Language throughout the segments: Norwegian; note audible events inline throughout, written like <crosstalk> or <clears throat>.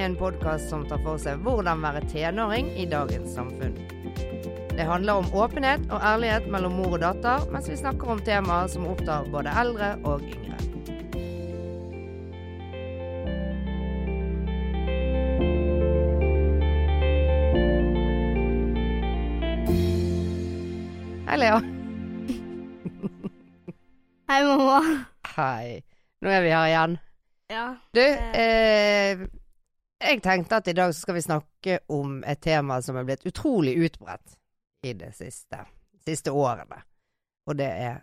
Er en podkast som tar for seg hvordan være tenåring i dagens samfunn. Det handler om åpenhet og ærlighet mellom mor og datter, mens vi snakker om temaer som opptar både eldre og yngre. Hei, Lea. Hei, mamma. Hei. Nå er vi her igjen. Ja. Du, eh, jeg tenkte at i dag skal vi snakke om et tema som er blitt utrolig utbredt i det siste, siste årene. Og det er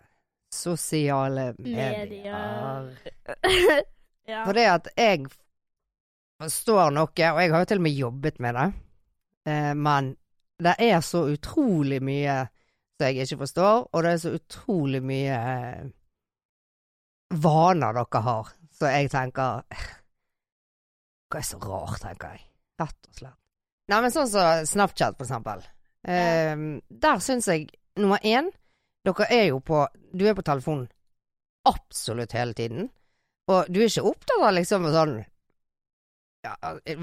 sosiale medier. Medier. <laughs> ja. For det at jeg forstår noe, og jeg har jo til og med jobbet med det, eh, men det er så utrolig mye som jeg ikke forstår, og det er så utrolig mye eh, vaner dere har, så jeg tenker Hva er så rart, tenker jeg. Rett og slett. Nei, men sånn som Snapchat, for eksempel. Eh, der syns jeg, nummer én, dere er jo på Du er på telefonen absolutt hele tiden. Og du er ikke opptatt av liksom sånn ja,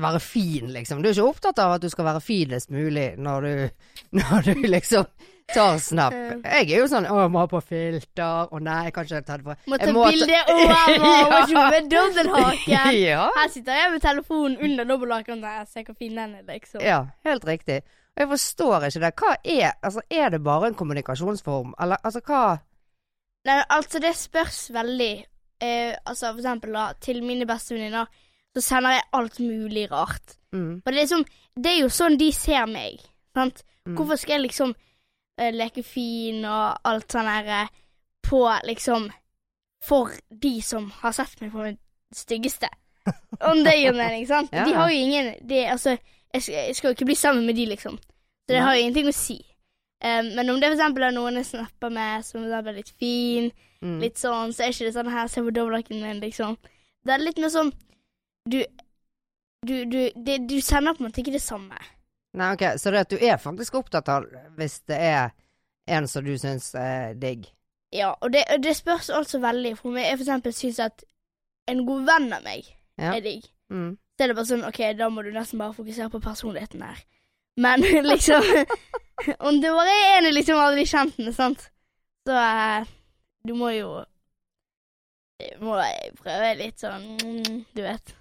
Være fin, liksom. Du er ikke opptatt av at du skal være finest mulig når du, <laughs> når du liksom tar snap. Jeg er jo sånn 'Å, må ha på filter', 'Å nei, jeg kan ikke ta det på Må ta bilde Å, jeg må ikke med dobbelthaken. <laughs> ja. Her sitter jeg med telefonen under dobbelthaken og ser hvor fin den er, liksom. ja, helt riktig. Og jeg forstår ikke det. Hva er Altså, er det bare en kommunikasjonsform, eller altså hva Nei, altså, det spørs veldig. Eh, altså, for eksempel da, til mine bestevenninner, så sender jeg alt mulig rart. mm, Og det er liksom Det er jo sånn de ser meg, sant. mm. Hvorfor skal jeg liksom eh, leke fin og alt sånn her eh, på liksom For de som har sett meg på mitt styggeste. Om det gir mening, sant? <laughs> Ja. De har jo ingen de, Altså, jeg skal, jeg skal jo ikke bli sammen med de, liksom. Så det ja. har jo ingenting å si. Um, men om det eksempel er noen jeg snapper med som er litt fin, mm. litt sånn, så er ikke det sånn her Se på dobbelthaken min, liksom. Det er litt mer sånn Du Du, du, det, du sender på en måte ikke det samme. Nei, ok, så det at du er faktisk opptatt av hvis det er en som du syns er digg. Ja, og det, det spørs altså veldig. For meg, jeg for eksempel syns at en god venn av meg Ja. er digg. Mm. Så er det bare sånn, OK, da må du nesten bare fokusere på personligheten her. Men <laughs> liksom Om det bare er en liksom av de med, sant, så eh, du må jo Du må prøve litt sånn mm, Du vet.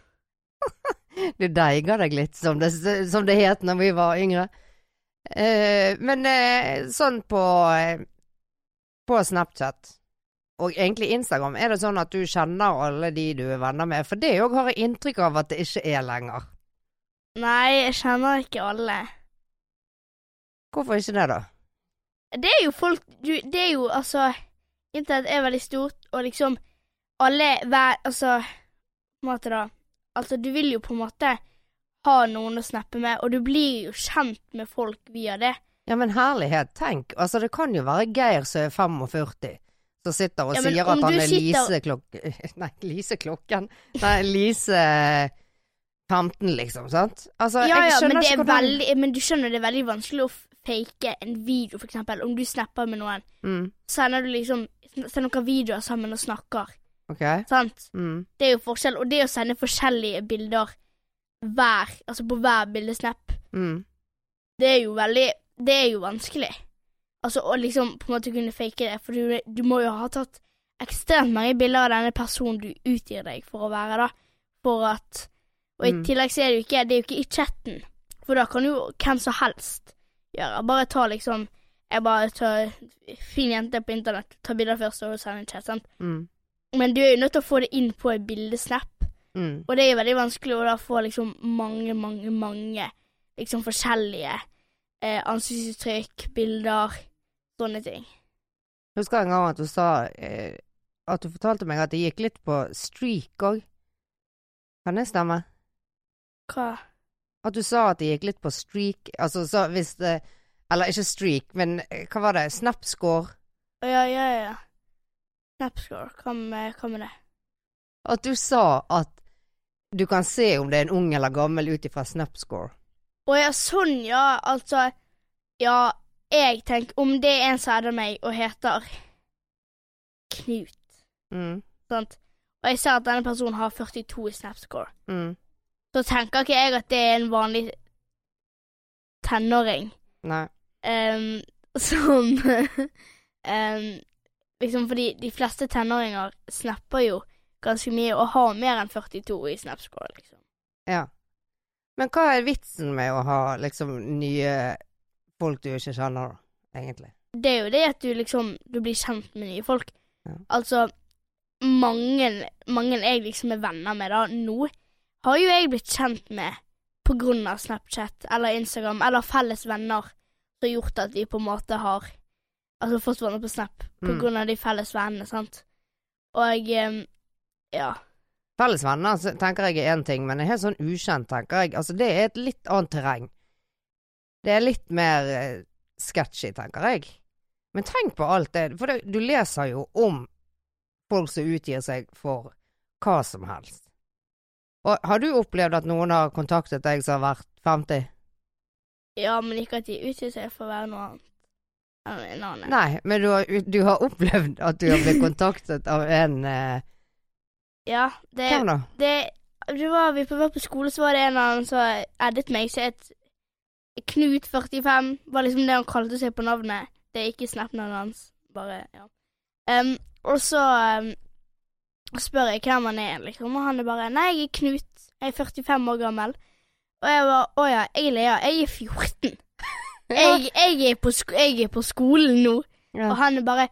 Du deiger deg litt, som det, som det het når vi var yngre. Eh, men eh, sånn på eh, På Snapchat, og egentlig Instagram, er det sånn at du kjenner alle de du er venner med? For det òg har jeg inntrykk av at det ikke er lenger. Nei, jeg kjenner ikke alle. Hvorfor ikke det, da? Det er jo folk du, Det er jo altså Internett er veldig stort, og liksom alle hver Altså På en måte, da. Altså, du vil jo på en måte ha noen å snappe med, og du blir jo kjent med folk via det. Ja, men herlighet, tenk. Altså, det kan jo være Geir som er 45, som sitter og Ja, sier at han er sitter- Lise klok... <laughs> Nei, Lise Klokken. Nei, Lise 15, liksom, sant? Altså, ja, ja, men hvordan veldig Men du skjønner det er veldig vanskelig å fake en video, for eksempel. Om du snapper med noen, mm, sender du liksom Sender noen videoer sammen og snakker, Ok. sant? Mm, Det er jo forskjell. Og det å sende forskjellige bilder hver Altså på hver bildesnap mm, det er jo veldig Det er jo vanskelig. Altså å liksom på en måte kunne fake det, for du, du må jo ha tatt ekstremt mange bilder av denne personen du utgir deg for å være, da. For at Og i Mm. tillegg så er det jo ikke Det er jo ikke i chatten, for da kan jo hvem som helst gjøre. Bare ta liksom Jeg bare tar fin jente på internett, tar bilder først og sender en chat, sant. mm, Men du er jo nødt til å få det inn på en bildesnap. mm. Og det er jo veldig vanskelig å da få liksom mange, mange, mange liksom forskjellige eh, ansiktsuttrykk, bilder, sånne ting. Jeg Husker en gang at du sa eh, At du fortalte meg at det gikk litt på streak òg. Kan det stemme? Hva? At du sa at det gikk litt på streak Altså så hvis det Eller ikke streak, men eh, hva var det? Snapscore? Ja, ja, ja. Snapscore, hva med, det? At du sa at du kan se om det er en ung eller gammel ut ifra Snapscore. Å ja, sånn, ja. Altså Ja, jeg tenker Om det er en som adder meg og heter Knut, Mm, sant, og jeg ser at denne personen har 42 i Snapscore, mm, så tenker ikke jeg at det er en vanlig tenåring Nei. Um, som ehm, <laughs> Liksom fordi de fleste tenåringer snapper jo ganske mye og har mer enn 42 i Snapscore, liksom. Ja. Men hva er vitsen med å ha liksom nye folk du ikke kjenner, egentlig? Det er jo det at du liksom Du blir kjent med nye folk. Ja. Altså mange, mange jeg liksom er venner med da nå, har jo jeg blitt kjent med på grunn av Snapchat eller Instagram eller felles venner som har gjort at vi på en måte har Altså fått venner på Snap på Mm. grunn av de felles vennene, sant. Og um, ja. Felles venner tenker jeg er én ting, men helt sånn ukjent, tenker jeg. Altså, det er et litt annet terreng. Det er litt mer uh, sketchy, tenker jeg. Men tenk på alt det, for det, du leser jo om folk som utgir seg for hva som helst. Og har du opplevd at noen har kontaktet deg som har vært 50? Ja, men ikke at de utgir seg for å være noe annet. Enn En. Nei, men du har, du har opplevd at du har blitt kontaktet av en eh, Ja, det Hvem da? det, det var, vi var på skole, så var det en av dem som eddet meg, så et Knut45 var liksom det han kalte seg på navnet. Det er ikke Snap-navnet hans, bare, ja. Um, og så um, spør jeg hvem han er, liksom, og han er bare Nei, jeg er Knut, jeg er 45 år gammel. Og jeg bare Å ja, jeg er Lea, jeg er 14. Jeg, jeg, er på jeg er på skolen nå. Ja. Og han er bare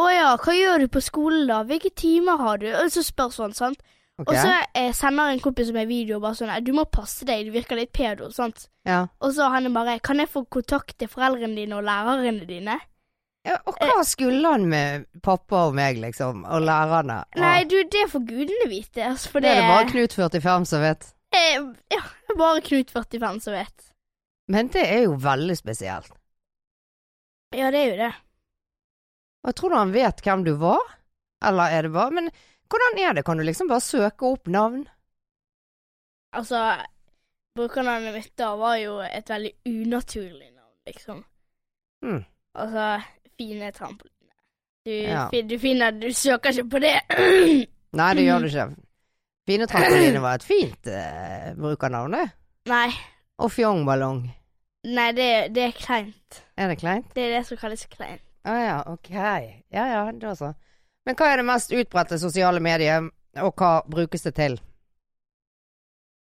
Å ja, hva gjør du på skolen da? Hvilke timer har du? Og så spør sånn, sant. Okay. Og så eh, sender en kompis meg video bare sånn Du må passe deg, du virker litt pedo, sant. ja. Og så han er bare Kan jeg få kontakte foreldrene dine og lærerne dine? ja. Og hva skulle han med pappa og meg, liksom? Og lærerne? Og- Nei, du, det får gudene vite. Altså, for det det, er det bare Knut 45 som vet. eh, Ja, bare Knut 45 som vet. Men det er jo veldig spesielt. Ja, det er jo det. Og jeg tror du han vet hvem du var? Eller er det bare Men hvordan er det? Kan du liksom bare søke opp navn? Altså, brukernavnet mitt da var jo et veldig unaturlig navn, liksom. Mm. Altså, fine trampoline. Du, Ja. du finner Du søker ikke på det. <clears throat> Nei, det gjør du ikke. <clears throat> Fine trampoline var et fint eh, brukernavn, det. Nei. Og fjongballong. Nei, det, det er kleint. Er det kleint? Det er det som kalles kleint. Å ja, ok. Ja ja, da så. Men hva er det mest utbredte sosiale mediet, og hva brukes det til?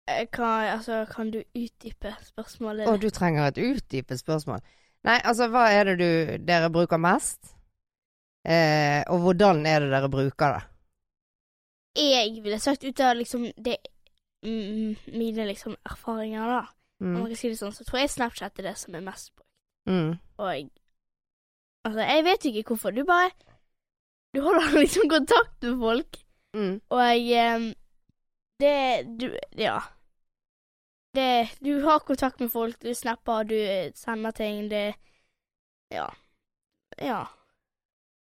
Hva, Kan, altså, kan du utdype spørsmålet? Å, du trenger et utdypet spørsmål. Nei, altså, hva er det du, dere bruker mest? Eh, og hvordan er det dere bruker det? Jeg ville sagt ut av liksom det Mine liksom erfaringer, da. Om man Mm. kan si det sånn, så tror jeg Snapchat er det som er mest brukt. Mm. Og Altså, jeg vet ikke hvorfor. Du bare Du holder <laughs> liksom kontakt med folk. Mm. Og um, det Du Ja. Det Du har kontakt med folk, du snapper, du sender ting, det Ja. Ja.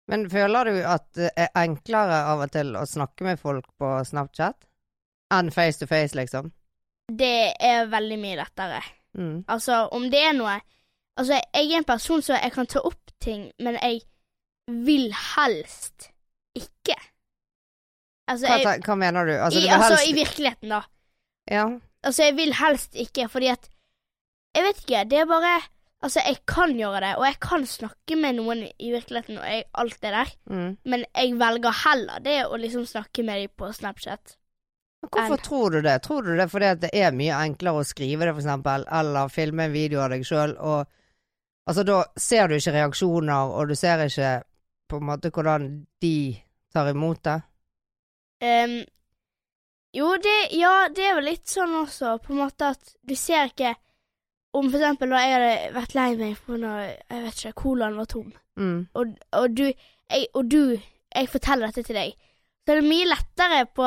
Men føler du at det er enklere av og til å snakke med folk på Snapchat? Enn face to face, liksom? Det er veldig mye lettere. Mm. Altså, om det er noe Altså, jeg er en person som jeg kan ta opp ting, men jeg vil helst ikke. Altså, Hva, jeg, hva mener du? Altså, i, du altså helst i virkeligheten, da. Ja. Altså, jeg vil helst ikke, fordi at Jeg vet ikke, det er bare Altså, jeg kan gjøre det, og jeg kan snakke med noen i virkeligheten, og jeg, alt det der, Mm. men jeg velger heller det å liksom snakke med dem på Snapchat. Hvorfor en... tror du det? Tror du det fordi det er mye enklere å skrive det, for eksempel, eller filme en video av deg sjøl, og altså da ser du ikke reaksjoner, og du ser ikke på en måte hvordan de tar imot det? Um, jo, det, ja, det er jo litt sånn også, på en måte at du ser ikke Om for eksempel da jeg hadde vært lei meg når jeg vet ikke, colaen var tom, Mm. og, og du jeg, Og du Jeg forteller dette til deg, så er det mye lettere på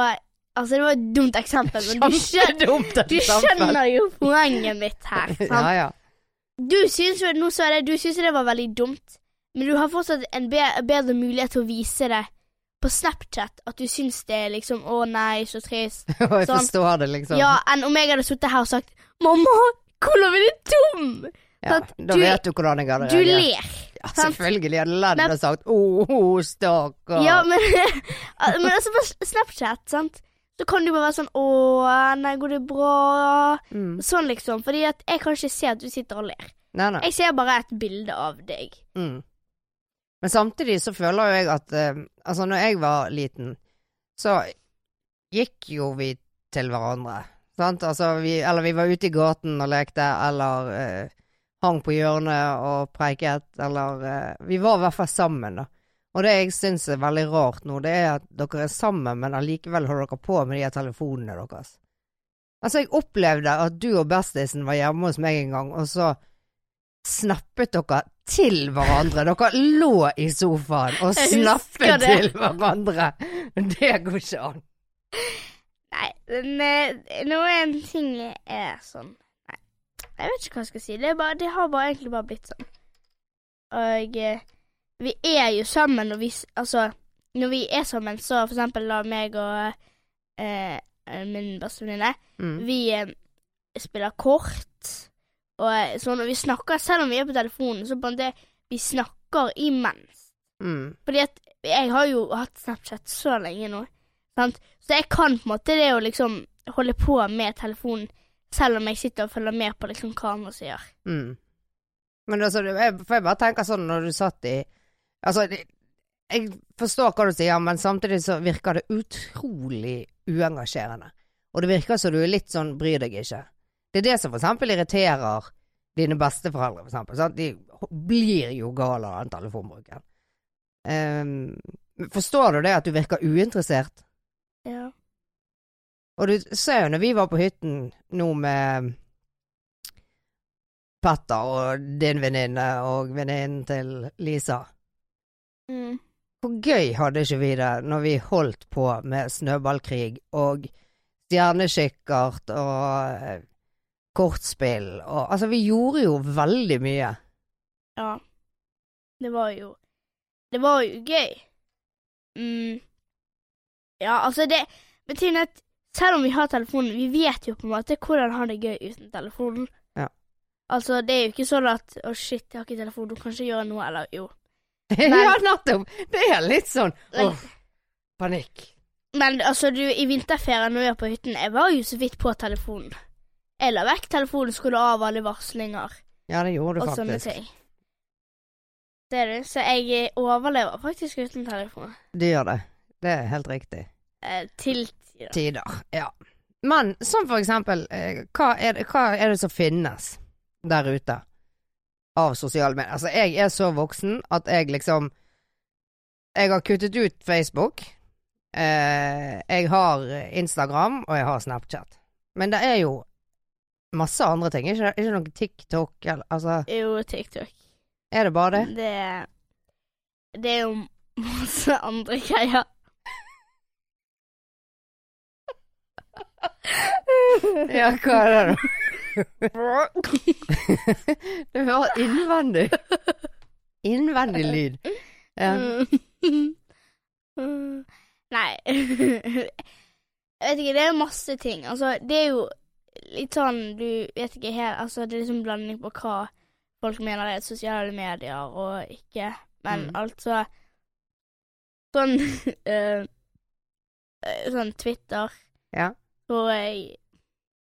Altså, det var et dumt eksempel, men du skjønner, du skjønner jo poenget mitt her. <laughs> Sant? Ja, ja. Du syns jo nå er det, du syns det var veldig dumt, men du har fortsatt en bedre mulighet til å vise det på Snapchat, at du syns det er liksom Å nei, så trist. <laughs> Og jeg Sånn. forstår det, liksom. Ja, enn om jeg hadde sittet her og sagt 'Mamma, hvordan er det dum?' Ja, sant? Da Du- vet du hvordan jeg hadde Du ler. Ja, selvfølgelig hadde ledd og sagt 'Å, oh, stakkar'. Ja, men, <laughs> men altså på Snapchat, sant, så kan du bare være sånn 'Å, nei, går det bra?' Mm. Sånn liksom. Fordi at jeg kan ikke se at du sitter og ler. Nei, nei. Jeg ser bare et bilde av deg. Mm. Men samtidig så føler jo jeg at eh, Altså, når jeg var liten, så gikk jo vi til hverandre. Sant? Altså, vi, eller vi var ute i gaten og lekte, eller eh, hang på hjørnet og preiket, eller eh, Vi var i hvert fall sammen, da. Og det jeg syns er veldig rart nå, det er at dere er sammen, men allikevel holder dere på med de her telefonene deres. Altså, jeg opplevde at du og bestisen var hjemme hos meg en gang, og så snappet dere til hverandre. Dere lå i sofaen og snappet til hverandre. Det går ikke an. Nei, men eh, noen ting er sånn Nei, jeg vet ikke hva jeg skal si. Det, bare, det har bare egentlig bare blitt sånn. Og eh, vi er jo sammen når vi Altså, når vi er sammen, så for eksempel da meg og eh, min bestevenninne Mm. Vi eh, spiller kort, og sånn, og vi snakker, selv om vi er på telefonen, så på en måte Vi snakker imens. Mm. Fordi at jeg har jo hatt Snapchat så lenge nå, sant? så jeg kan på en måte det å liksom holde på med telefonen, selv om jeg sitter og følger med på liksom hva andre sier. Mm. Men altså, jeg, for jeg bare tenker sånn når du satt i Altså, jeg forstår hva du sier, men samtidig så virker det utrolig uengasjerende. Og det virker som du er litt sånn bryr deg ikke. Det er det som for eksempel irriterer dine besteforeldre, for eksempel. Sant? De blir jo gale av den telefonbruken. Um, forstår du det at du virker uinteressert? Ja. Og du ser jo når vi var på hytten nå med Petter og din venninne og venninnen til Lisa. Mm. Hvor gøy hadde ikke vi det når vi holdt på med snøballkrig og stjernekikkert og eh, kortspill og Altså, vi gjorde jo veldig mye. ja. Det var jo Det var jo gøy. Mm. Ja, altså det betyr at selv om vi har telefonen, vi vet jo på en måte hvordan ha det gøy uten telefonen. Ja. Altså, det er jo ikke sånn at å shit, jeg har ikke telefon, du kan ikke gjøre noe, eller jo. <laughs> ja, nettopp! Det er litt sånn Men- åh, panikk. Men altså, du, i vinterferien når vi var på hytten, jeg var jo så vidt på telefonen. Jeg la vekk telefonen, skulle av alle varslinger Ja, det gjorde du og sånne ting. ting. er du? Så jeg eh, overlever faktisk uten telefon. Du gjør det. Det er helt riktig. Eh, til tider. tider. Ja. Men som for eksempel, eh, hva er, det, hva er det som finnes der ute av sosiale medier? Altså, jeg er så voksen at jeg liksom Jeg har kuttet ut Facebook. Eh, jeg har Instagram, og jeg har Snapchat. Men det er jo masse andre ting. Ikke, ikke noe TikTok eller Altså, Jo, TikTok. er det bare det? Det Det er jo masse andre greier. <laughs> Ja, hva er det da? Du hører innvendig. Innvendig lyd. Ja. Nei Jeg vet ikke, det er masse ting. Altså, det er jo litt sånn Du vet ikke helt Altså, det er liksom blanding på hva folk mener det er sosiale medier og ikke. Men Mm. altså Sånn <laughs> eh, Sånn Twitter Ja. tror jeg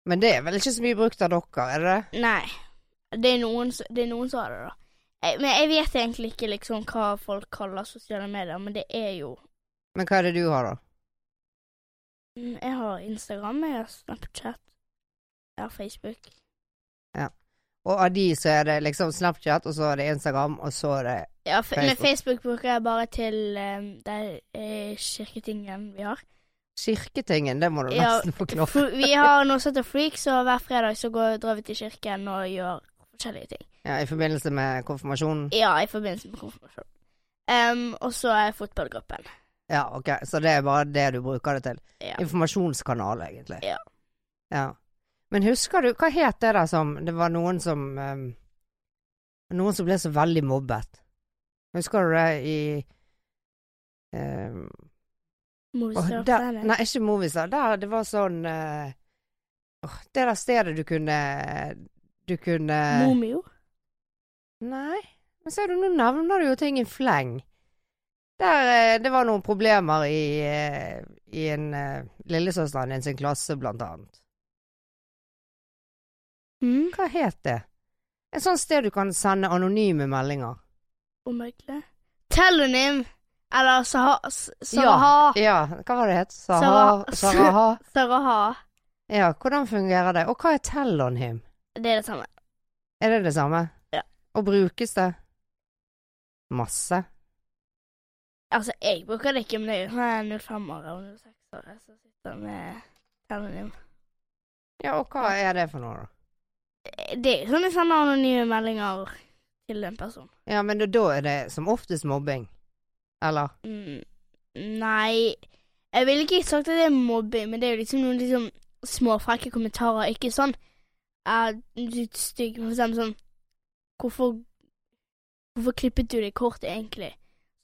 Men det er vel ikke så mye brukt av dere, er det det? Nei. Det er noen, det er noen som har det, da. Jeg, men jeg vet egentlig ikke liksom hva folk kaller sosiale medier, men det er jo Men hva er det du har, da? Mm, Jeg har Instagram, jeg har Snapchat, jeg har Facebook. Ja. Og av de så er det liksom Snapchat, og så er det Instagram, og så er det Ja, f men Facebook. Facebook bruker jeg bare til um, de eh, kirketingen vi har. Kirketingen. Det må du Ja, nesten forklare. Vi har <laughs> noe som heter Freaks, og hver fredag så går, drar vi til kirken og gjør forskjellige ting. Ja, I forbindelse med konfirmasjonen? Ja, i forbindelse med konfirmasjonen. Um, og så er fotballgruppen. Ja, ok. Så det er bare det du bruker det til? Ja. Informasjonskanal, egentlig? Ja. Ja. Men husker du, hva het det der som Det var noen som um, Noen som ble så veldig mobbet. Husker du det i ehm, Movistar der, nei, ikke Movistar. Der det var sånn uh, oh, Det der stedet du kunne Du kunne Momio. Nei. Men ser du, nå nevner du jo ting i fleng. Der uh, det var noen problemer i, uh, i en lillesøsteren din sin klasse, blant annet. Mm. Hva het det? Et sånt sted du kan sende anonyme meldinger. Omøkelig. Telonym. Eller Saha... Saraha. Ja, hva var det het? Saha? Saraha? Saraha. <laughs> Ja, hvordan fungerer det? Og hva er telonym? Det er det samme. Er det det samme? Ja. Og brukes det? Masse? Altså, jeg bruker det ikke, men det er jo 05-ere og 06-ere som sitter med telonym. Ja, og hva er det for noe, da? Det er sånn jeg sender anonyme meldinger til en person. Ja, men da er det som oftest mobbing. Eller? Mm, nei Jeg ville ikke sagt at det er mobbing, men det er jo liksom noen liksom småfrekke kommentarer. Ikke sånn uh, stygg, for eksempel sånn Hvorfor Hvorfor klippet du det kort, egentlig?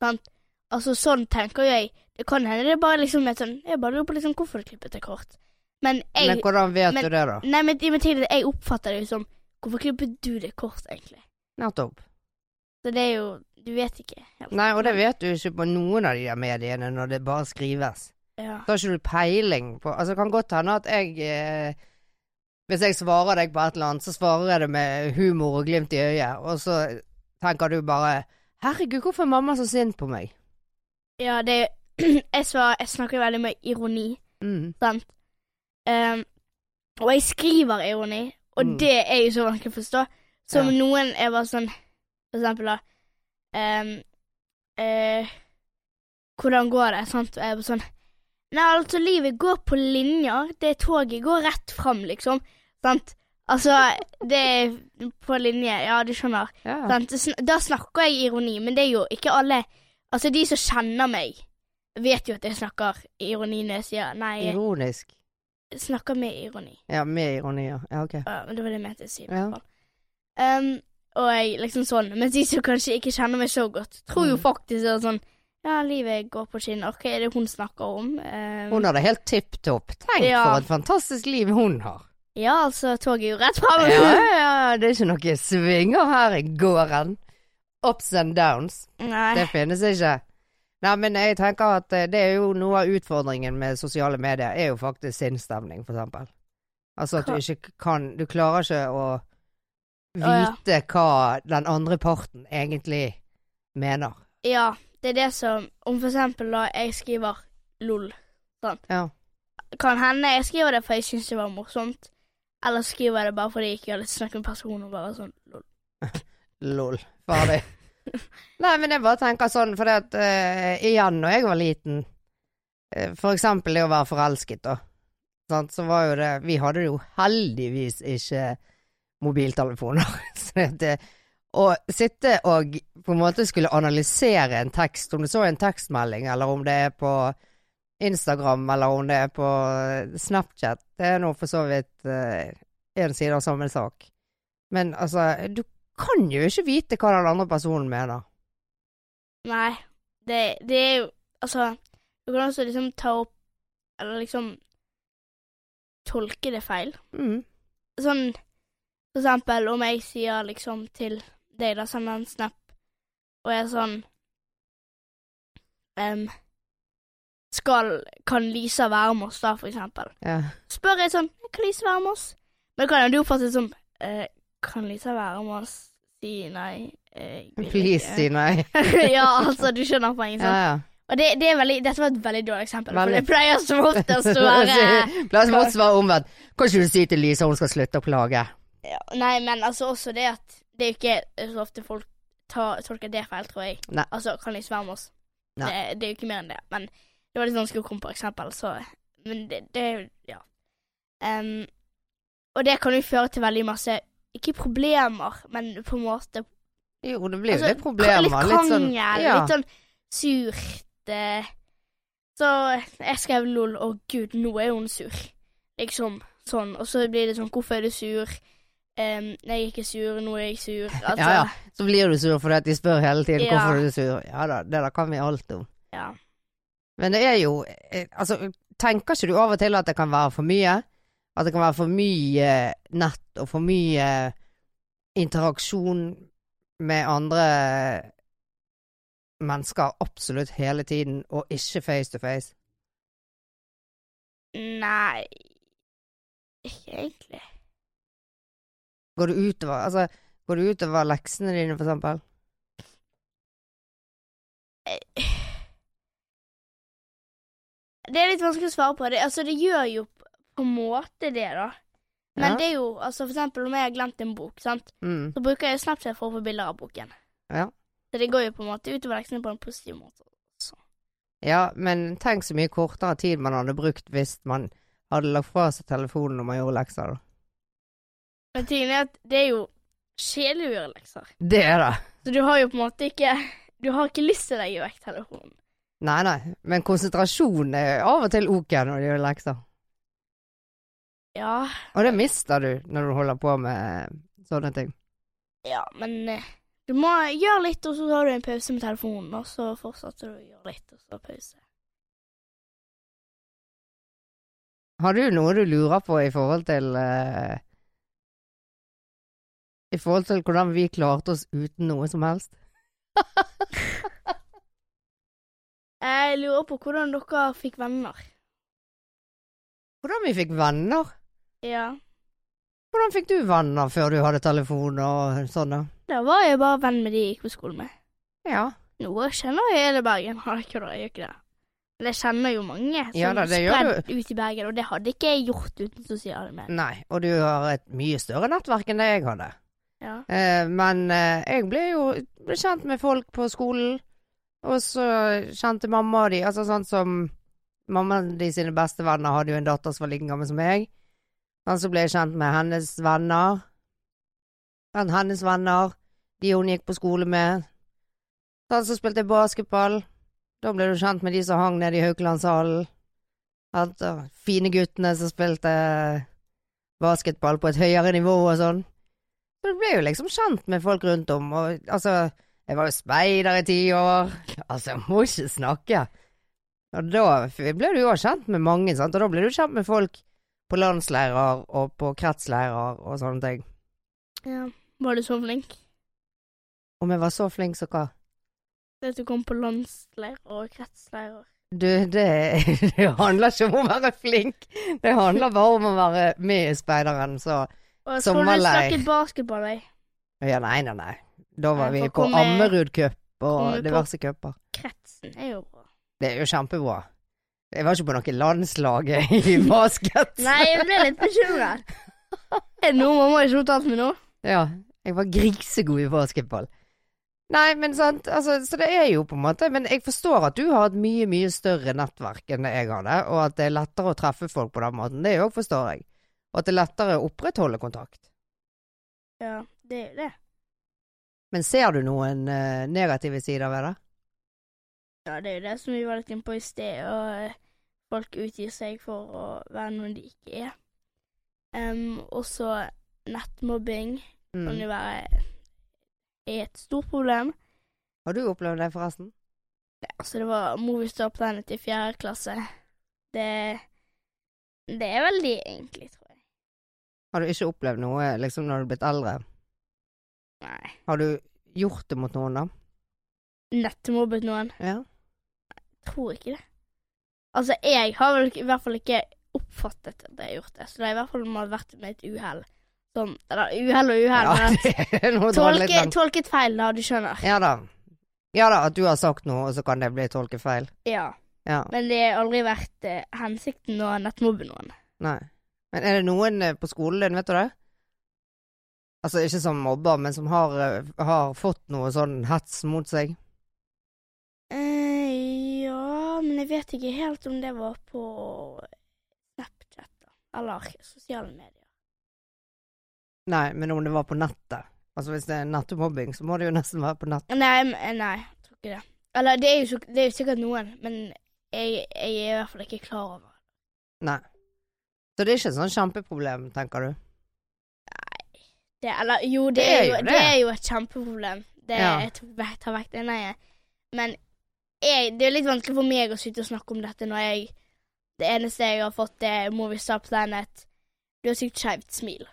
Sant? Altså, sånn tenker jeg. Det kan hende det er bare liksom et sånn Jeg bare lurer på liksom hvorfor du klippet det kort. Men jeg men hvordan vet men- du det, da? Nei, men, i min tid jeg oppfatter det jo som Hvorfor klippet du det kort, egentlig? Nettopp. Så det er jo Du vet ikke helt. Nei, og det vet du ikke på noen av de der mediene når det bare skrives. Ja. Da har ikke du peiling på Altså, det kan godt hende at jeg eh, Hvis jeg svarer deg på et eller annet, så svarer jeg det med humor og glimt i øyet, og så tenker du bare Herregud, hvorfor er mamma så sint på meg? Ja, det <clears throat> jeg, svar, jeg snakker veldig med ironi, Mm. sant? Um, og jeg skriver ironi, og Mm. det er jo så vanskelig å forstå. Som Ja. noen er bare sånn For eksempel, da ehm, uh, Hvordan går det? Sant? Og jeg bare sånn Nei, altså, livet går på linjer. Det toget går rett fram, liksom. Sant? Altså, det er på linje Ja, du skjønner. Ja. Sant? Da snakker jeg ironi, men det er jo ikke alle Altså, de som kjenner meg, vet jo at jeg snakker ironi når jeg sier nei, Ironisk. snakker med ironi. Ja, med ironi, ja. Ja, ok. Ja, men det var det jeg mente å si. Ja. Um, og jeg liksom sånn Mens de som kanskje ikke kjenner meg så godt, tror jo Mm. faktisk det er sånn Ja, livet går på skinner. Hva er det hun snakker om? Um, Hun har det helt tipp topp. Tenk Ja. for et fantastisk liv hun har. Ja, altså, toget er jo rett fram. <laughs> Ja, ja, det er ikke noe svinger her i gården. Ups and downs. Nei. Det finnes ikke. Nei, men jeg tenker at eh, det er jo noe av utfordringen med sosiale medier, er jo faktisk sinnsstemning, for eksempel. Altså at du ikke kan Du klarer ikke å. Vite hva den andre parten egentlig mener. Ja, det er det som Om for eksempel da jeg skriver lol, Ja. kan hende jeg skriver det fordi jeg syns det var morsomt. Eller skriver jeg det bare fordi jeg ikke har lyst til å snakke med personen og bare sånn lol. <laughs> Lol. Ferdig. <laughs> Nei, men jeg bare tenker sånn, for at uh, igjen, når jeg var liten, uh, for eksempel det å være forelsket, da, sant, så var jo det Vi hadde jo heldigvis ikke mobiltelefoner. <laughs> det, å sitte og på en måte skulle analysere en tekst, om du så en tekstmelding, eller om det er på Instagram, eller om det er på Snapchat, det er nå for så vidt eh, en side av samme sak. Men altså, du kan jo ikke vite hva den andre personen mener. Nei, det, det er jo Altså, du kan også liksom ta opp Eller liksom tolke det feil. Mm. Sånn for eksempel om jeg sier liksom til deg, da, sender en snap, og er sånn um, Skal Kan Lisa være med oss, da, for eksempel? Ja. Spør jeg sånn Kan Lisa være med oss? Men kan jo du oppfatte det som uh, Kan Lisa være med oss? Si nei. Uh, Please, ikke. si nei. <laughs> ja, altså, du skjønner poenget, Ja, sant? ja. Og det, det veldig, dette var et veldig dårlig eksempel, Veldig. for det pleier som oftest å <laughs> være Pleier som oftest å være omvendt. Kan ikke du si til Lisa hun skal slutte å klage? Ja, Nei, men altså også det at det er jo ikke så ofte folk tar, tolker det feil, tror jeg. Nei. Altså, kan de sverme oss? Nei. Det, det er jo ikke mer enn det. Men det var litt vanskelig å komme på eksempel, så Men det, det er jo Ja. Um, og det kan jo føre til veldig masse Ikke problemer, men på en måte Jo, det blir jo Altså, litt problemer. Litt Litt sånn ja. litt sånn surt. eh. Så jeg skrev lol, å gud, nå er hun sur. Liksom sånn. Og så blir det sånn, hvorfor er du sur? Um, jeg er ikke sur, nå er jeg sur. <laughs> Altså, Ja, ja. Så blir du sur fordi at de spør hele tiden Ja. hvorfor er du sur. Ja da, det der kan vi alt om. ja. Men det er jo eh, Altså, tenker ikke du av og til at det kan være for mye? At det kan være for mye nett og for mye interaksjon med andre mennesker absolutt hele tiden, og ikke face to face? Nei Ikke egentlig. Går du utover Altså, går det utover leksene dine, for eksempel? Eh, Det er litt vanskelig å svare på. Det, altså, det gjør jo på en måte det, da. Men Ja. det er jo altså for eksempel om jeg har glemt en bok, sant, Mm. så bruker jeg Snapchat for å få bilder av boken. Ja. Så det går jo på en måte utover leksene på en positiv måte. Ja, men tenk så mye kortere tid man hadde brukt hvis man hadde lagt fra seg telefonen når man gjorde lekser, da. Men tingen er at det er jo kjedelig å gjøre lekser. Det er det. Så du har jo på en måte ikke Du har ikke lyst til å legge vekk telefonen. Nei, nei, men konsentrasjon er av og til ok når du gjør lekser. Ja, Og det mister du når du holder på med sånne ting. ja, men eh, du må gjøre litt, og så har du en pause med telefonen, og så fortsetter du å gjøre litt, og så pause. Har du noe du lurer på i forhold til eh, I forhold til hvordan vi klarte oss uten noe som helst? <laughs> Jeg lurer på hvordan dere fikk venner. Hvordan vi fikk venner? Ja. Hvordan fikk du venner før du hadde telefon og sånn? da? Da var jeg bare venn med de jeg gikk på skolen med. Ja. Nå kjenner jeg hele Bergen. Har jeg ikke det, jeg gjør ikke det. Men jeg kjenner jo mange som Ja da, det spredd ut i Bergen, og det hadde ikke jeg gjort uten sosiale medier. Nei, og du har et mye større nettverk enn det jeg hadde. Ja. Eh, men eh, jeg ble jo ble kjent med folk på skolen, og så kjente mamma de Altså sånn som Mammaen de sine beste venner hadde jo en datter som var like gammel som meg. Men så ble jeg kjent med hennes venner. Men hennes venner, de hun gikk på skole med. Sånn så spilte jeg basketball. Da ble du kjent med de som hang nede i Haukelandshallen. Fine guttene som spilte basketball på et høyere nivå og sånn. Så du ble jo liksom kjent med folk rundt om, og altså Jeg var jo speider i ti år. <laughs> Altså, jeg må ikke snakke. Og da ble du jo kjent med mange, sant, og da ble du kjent med folk på landsleirer og på kretsleirer og sånne ting. ja. Var du så flink? Om jeg var så flink så hva? Det at du kom på landsleir og kretsleirer. Du, det, <laughs> det handler ikke om å være flink. Det handler bare om å være med i speideren, så Og jeg du Sommerleir. snakket basketball, jeg. Ja, nei, nei, nei. Da var Nei, vi på Ammerud Cup og diverse cuper. Kretsen er jo bra. Det er jo kjempebra. Jeg var ikke på noe landslag <laughs> i basket. Nei, jeg ble litt bekymret. Er det noe mamma ikke har fortalt meg nå? Ja, jeg var grisegod i basketball. Nei, men sant, altså, så det er jo på en måte Men jeg forstår at du har et mye, mye større nettverk enn det jeg hadde, og at det er lettere å treffe folk på den måten. Det òg forstår jeg. Og at det er lettere å opprettholde kontakt. Ja, det er jo det. Men ser du noen eh, negative sider ved det? Ja, det er jo det som vi var litt inne på i sted, og eh, folk utgir seg for å være noen de ikke er. Um, også nettmobbing kan Mm. jo være er et stort problem. Har du opplevd det, forresten? Ja, Altså, det var Movistar Planet i fjerde klasse. Det Det er veldig egentlig, tror jeg. Har du ikke opplevd noe liksom når du er blitt eldre? Nei. Har du gjort det mot noen, da? Nettmobbet noen? Ja. Jeg Tror ikke det. Altså, jeg har vel i hvert fall ikke oppfattet at jeg har gjort det, så det er i hvert fall må ha vært med et uhell. Sånn, eller uhell og uhell, ja <laughs> tolke, tolket feil, da, du skjønner. Ja da. Ja da, at du har sagt noe, og så kan det bli tolket feil. Ja. Ja. Men det har aldri vært eh, hensikten å nettmobbe noen. Nei. Men er det noen eh, på skolen din, vet du det? Altså ikke som mobber, men som har, eh, har fått noe sånn hets mot seg? Eh, ja, men jeg vet ikke helt om det var på Snapchat, da. Eller sosiale medier. Nei, men om det var på nettet. Altså hvis det er nettmobbing, så må det jo nesten være på nettet. Nei, nei, jeg tror ikke det. Eller det er jo, det er jo sikkert noen, men jeg, jeg er i hvert fall ikke klar over det. Nei. Så det er ikke et sånn kjempeproblem, tenker du? det. Eller jo, det, Det er, jo, det. er jo et kjempeproblem. Det Ja. jeg tar vekk- det. Nei, men jeg, det er litt vanskelig for meg å sitte og snakke om dette når jeg Det eneste jeg har fått, er Movistar Planet. Du har sykt skeivt smil.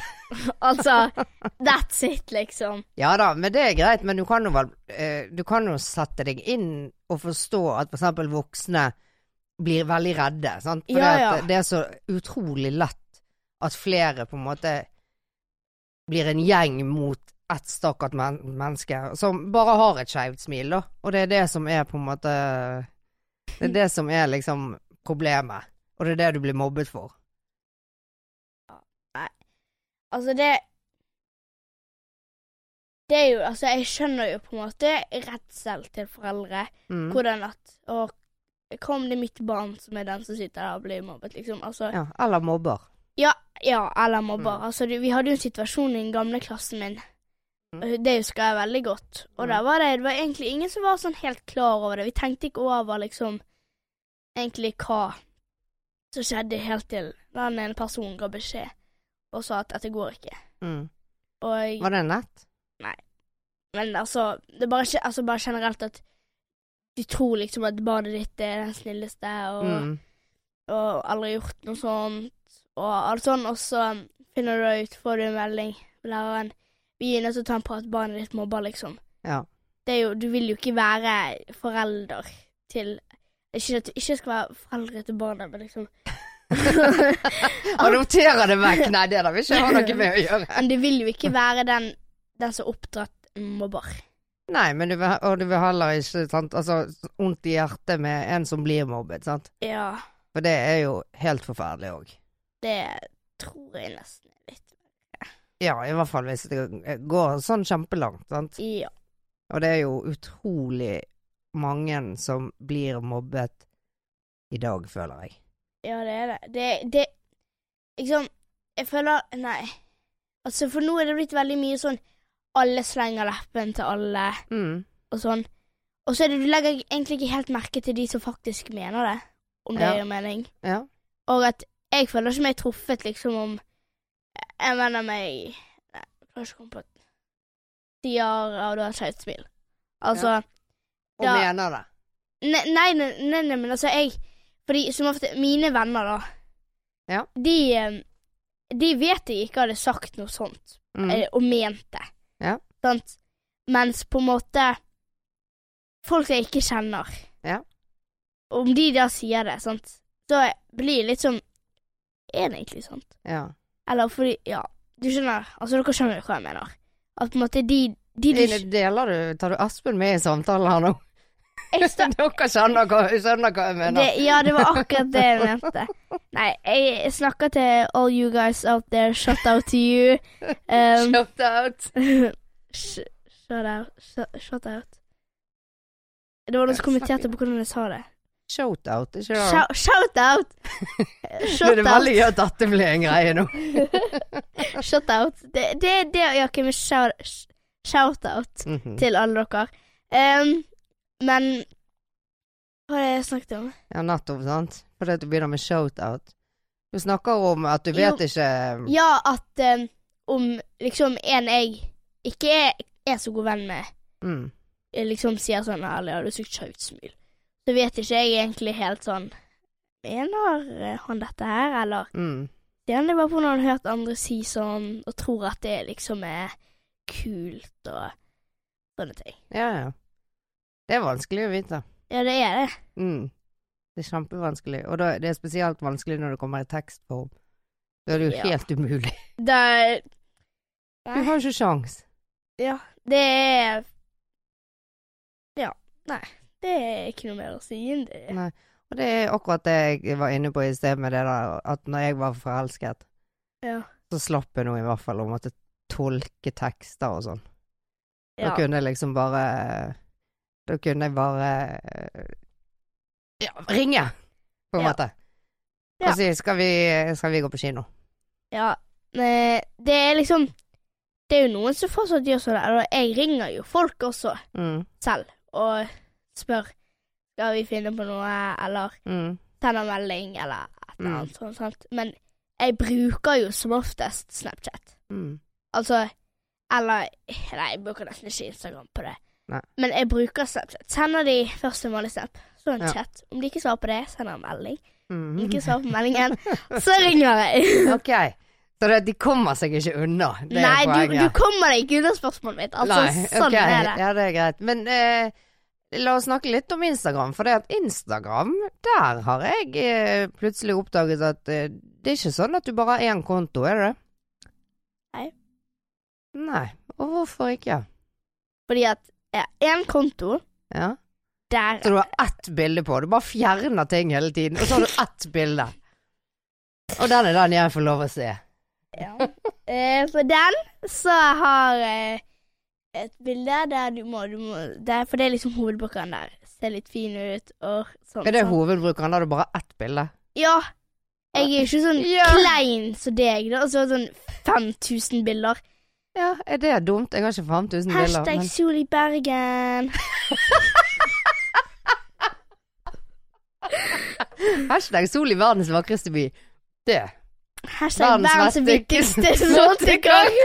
<laughs> Altså, that's it, liksom. Ja da, men det er greit. Men du kan jo vel eh, Du kan jo sette deg inn og forstå at for eksempel voksne blir veldig redde. Sant? For Ja, det, ja. det er så utrolig lett at flere på en måte blir en gjeng mot ett stakkars men menneske som bare har et skeivt smil, da. Og det er det som er på en måte Det er det som er liksom problemet. Og det er det du blir mobbet for. Altså, det Det er jo Altså, jeg skjønner jo på en måte redsel til foreldre. Mm. Hvordan at Å, kom det mitt barn som er den som sitter der og blir mobbet, liksom. Altså Ja, eller mobber. Ja, eller mobber. Mm. Altså, vi hadde jo en situasjon i den gamle klassen min. Mm. Det husker jeg veldig godt. Og Mm. var det, det var egentlig ingen som var sånn helt klar over det. Vi tenkte ikke over liksom egentlig hva som skjedde, helt til den ene personen ga beskjed og sa at dette går ikke. Mm. Og Var det nett? Nei. Men altså, det bare, altså, bare generelt at de tror liksom at barnet ditt er den snilleste, og, Mm. og aldri gjort noe sånt, og alt sånn, og så finner du ut, får du en melding fra læreren, vi er nødt til å ta en prat, barnet ditt mobber, liksom. Ja. Det jo, du vil jo ikke være forelder til, ikke at du ikke skal være foreldre til barnet, men liksom. <laughs> Adoptere det vekk! Nei, det der vil ikke ha noe med å gjøre. Men du vil jo ikke være den, den som oppdratt mobber. Nei, men du vil, og du vil heller ikke sant, altså, vondt i hjertet med en som blir mobbet, sant. Ja, For det er jo helt forferdelig òg. det tror jeg nesten er litt. Ja, i hvert fall hvis det går sånn kjempelangt, sant. Ja. Og det er jo utrolig mange som blir mobbet i dag, føler jeg. Ja, det er det. Det, det Liksom, jeg føler Nei. Altså, for nå er det blitt veldig mye sånn alle slenger leppen til alle, Mm. og sånn. Og så det du legger egentlig ikke helt merke til de som faktisk mener det, om det Ja. gir mening. Ja. Og at jeg føler ikke meg truffet, liksom, om Jeg mener meg Nei, jeg klarer ikke å komme på Sier ja, du har skeivt smil. Altså Og da, mener det. Nei, nei, nei, nei, nei, men altså, jeg Fordi som ofte Mine venner, da. Ja. De eh, De vet jeg ikke hadde sagt noe sånt, Mm. eh, og ment det. Ja. Sant? Mens på en måte Folk jeg ikke kjenner. Ja. Om de da sier det, sant, så blir det litt sånn Er det egentlig sant? Ja. Eller fordi Ja, du skjønner. Altså, dere skjønner hva jeg mener. At på en måte de, de Ine, Deler du Tar du Aspen med i samtalen her nå? <laughs> Dere skjønner hva, skjønner hva jeg mener. Det, ja, det var akkurat det jeg mente. Nei, jeg snakker til all you guys out there. Shout out to you. <laughs> Um, Shout out. <laughs> sh shout out. Det var noen som kommenterte på hvordan jeg sa det. Shout out, ikke det? Shout, shout out! <laughs> Det er veldig gøy at dette blir en greie nå. <laughs> Shout out. Det det, det, ja, ok, med shout, sh- shout out Mhm. til alle dere. Um, men Hva var det jeg snakket om? Ja, nettopp, sant. Fordi at du begynner med shout out. Du snakker om at du vet Jo. ikke Ja, at um, om liksom en jeg ikke er, er så god venn med, mm. liksom sier sånn ærlig, har du sugd skeivt smil, så vet ikke jeg egentlig helt sånn Mener han dette her, eller Mm. Det er bare på når han har hørt andre si sånn, og tror at det liksom er kult og sånne ting. Ja, ja. Det er vanskelig å vite. Ja, det er det. Mm. Det er kjempevanskelig. Og da, det er spesielt vanskelig når det kommer i tekstform. Da er det jo Ja. helt umulig. Er Du har jo ikke sjans. Ja, det er Ja, nei. Det er ikke noe mer å si enn det. Nei. Og det er akkurat det jeg var inne på i sted med det der at når jeg var forelsket, Ja. så slapp jeg nå i hvert fall å måtte tolke tekster og sånn. Da kunne jeg liksom bare Da kunne jeg bare Ja, ringe, på en Ja. måte. Ja. Og si skal vi, skal vi gå på kino? Ja, det er liksom Det er jo noen som fortsatt gjør sånn, og jeg ringer jo folk også Mm. selv og spør skal vi finne på noe, eller Mm. sender melding, eller et eller Mm. annet sånt. Sant? Men jeg bruker jo som oftest Snapchat. Mm. Altså Eller Nei, jeg bruker nesten ikke Instagram på det. Nei. Men jeg bruker Snapchat. Sender de først en vanlig snap, så en Ja. chat. Om de ikke svarer på det, sender en melding. Om de Mm. ikke svarer på meldingen, <laughs> så ringer jeg. Ok, Så det, de kommer seg ikke unna. Det er Nei, du, poenget. du kommer deg ikke unna spørsmålet mitt. Altså, Nei, sånn okay. er det. Ja, det er greit. Men eh, la oss snakke litt om Instagram. For det at Instagram, der har jeg eh, plutselig oppdaget at eh, det er ikke sånn at du bare har én konto, er det det? Nei. Nei. Og hvorfor ikke? Fordi at én konto, Ja. der Så du har ett bilde på. Du bare fjerner ting hele tiden, og så har du ett bilde. <laughs> Og den er den jeg får lov å se. Ja. eh, den så har jeg et bilde der du må, du må der, For det er liksom hovedbrukeren der. Ser litt fin ut og sånn. Er det sånn. hovedbrukeren? Da har du bare ett bilde? Ja. Jeg er ikke sånn <laughs> Ja. klein som deg, da. så sånn 5000 bilder. Ja, er det dumt? Jeg har ikke 5000 bilder. Hashtag men- Sol i Bergen. <laughs> Hashtag sol i verdens vakreste by. Det. Hashtag verdens viktigste sånnegang.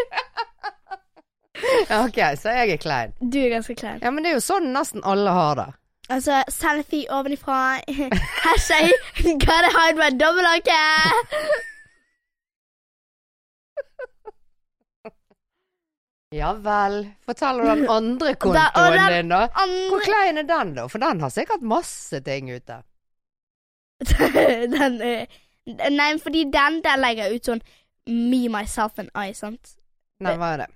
Ja, ok, så jeg er klein. Du er ganske klein. Ja, men det er jo sånn nesten alle har det. Altså, selfie ovenifra. <laughs> Hashtag gotta hide my dobbelthake. <laughs> Ja vel. Fortell om den <laughs> andre kontoen den din, da. Hvor klein er den, da? For den har sikkert masse ting ute. Den eh, Nei, fordi den der legger jeg ut sånn me, myself and I, sant. Nei, hva er det?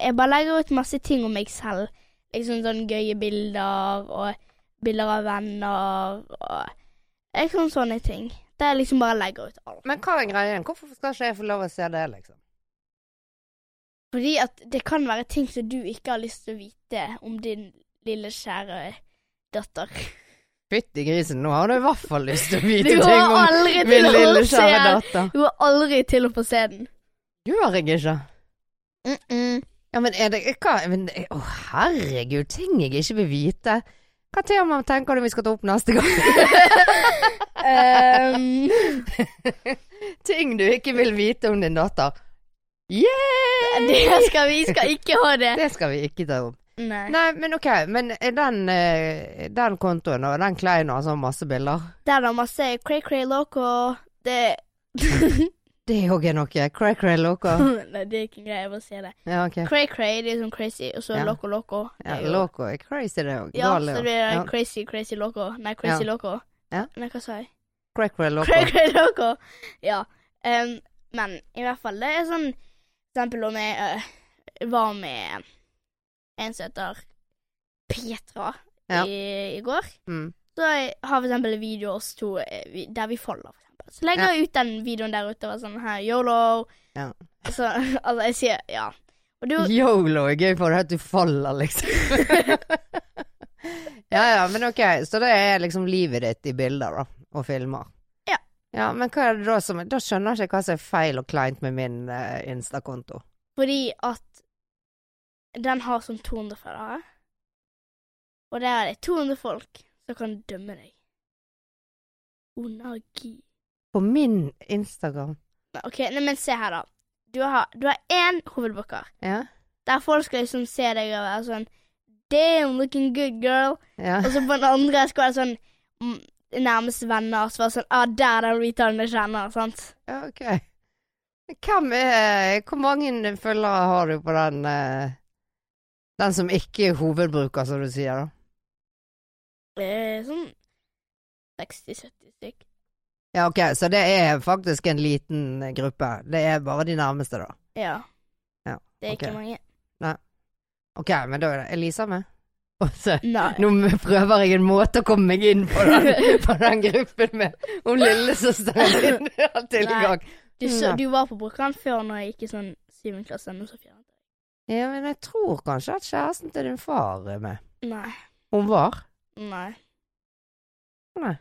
Jeg bare legger ut masse ting om meg selv. Liksom sånn gøye bilder og bilder av venner og liksom sånne ting. Der jeg liksom bare legger ut alt. Men hva er greien? Hvorfor skal ikke jeg få lov å se det, liksom? Fordi at det kan være ting som du ikke har lyst til å vite om din lille, kjære datter. Fytti grisen, nå har du i hvert fall lyst til å vite ting om min lille kjære datter. Du går aldri til å få se den. Gjør jeg ikke? Mm -mm. Ja, men er det hva men, Å, herregud, ting jeg ikke vil vite. Hva tema tenker du vi skal ta opp neste gang? <laughs> um... <laughs> ting du ikke vil vite om din datter. Yeah! det skal vi skal ikke ha det. Det skal vi ikke ta opp. Nei. Nei, men ok, men er den, eh, den kontoen og den som har sånn masse bilder? Den har masse cray-cray loco. Det <laughs> Det òg er noe. Cray cray loco. <laughs> Nei, det er ikke en greie. jeg bare sier det. Ja, okay. Cray-cray, det er sånn crazy, og så Ja. loco loco. Ja, loco er crazy, det òg. Ja, så det er Ja. crazy, crazy loco. Nei, crazy loco. Ja. Nei, hva sa jeg? Cray cray loco. Cray-cray loco. Ja. Um, men i hvert fall, det er sånn For eksempel om jeg uh, var med en som heter Petra Ja. i, i går. Mm. Så har har for eksempel en video oss to eh, der vi for eksempel. Så legger jeg ut den videoen der ute og sånn her yolo. Ja. Så <laughs> altså, jeg sier ja. Og du Yolo er gøy for det at du faller, liksom. <laughs> ja ja, men ok, så det er liksom livet ditt i bilder, da, og filmer. Ja. Ja, men hva er det da som Da skjønner jeg ikke hva som er feil og kleint med min uh, Insta-konto. Fordi at den har sånn 200 følgere. Og der er det 200 folk som kan dømme deg. Onagi. På min Instagram. OK, nei, men se her, da. Du har, du har én hovedbooker. Ja. Der folk skal liksom se deg og være sånn Damn, looking good, girl. Ja. Og så på den andre skal være sånn mm, nærmeste venner. Så være sånn Ah, der er den retarden jeg kjenner. Sant? ja ok. Hvem er Hvor mange følgere har du på den eh, Den som ikke er hovedbruker, som du sier, da? Eh, sånn 60-70 stykk. Ja, ok, så det er faktisk en liten gruppe. Det er bare de nærmeste, da. Ja. Ja, Det er ikke mange. Nei. Ok, men da er det Elisa med. <laughs> Så Nei. Nå prøver jeg en måte å komme meg inn på den, <laughs> på den gruppen med om lillesøsteren din har tilgang. Du, så, du var på Brokkan før når jeg gikk i sånn syvende klasse. Nå så fjernet jeg. Ja, men jeg tror kanskje at kjæresten til din far er med. Nei. Hun var? Nei. Nei.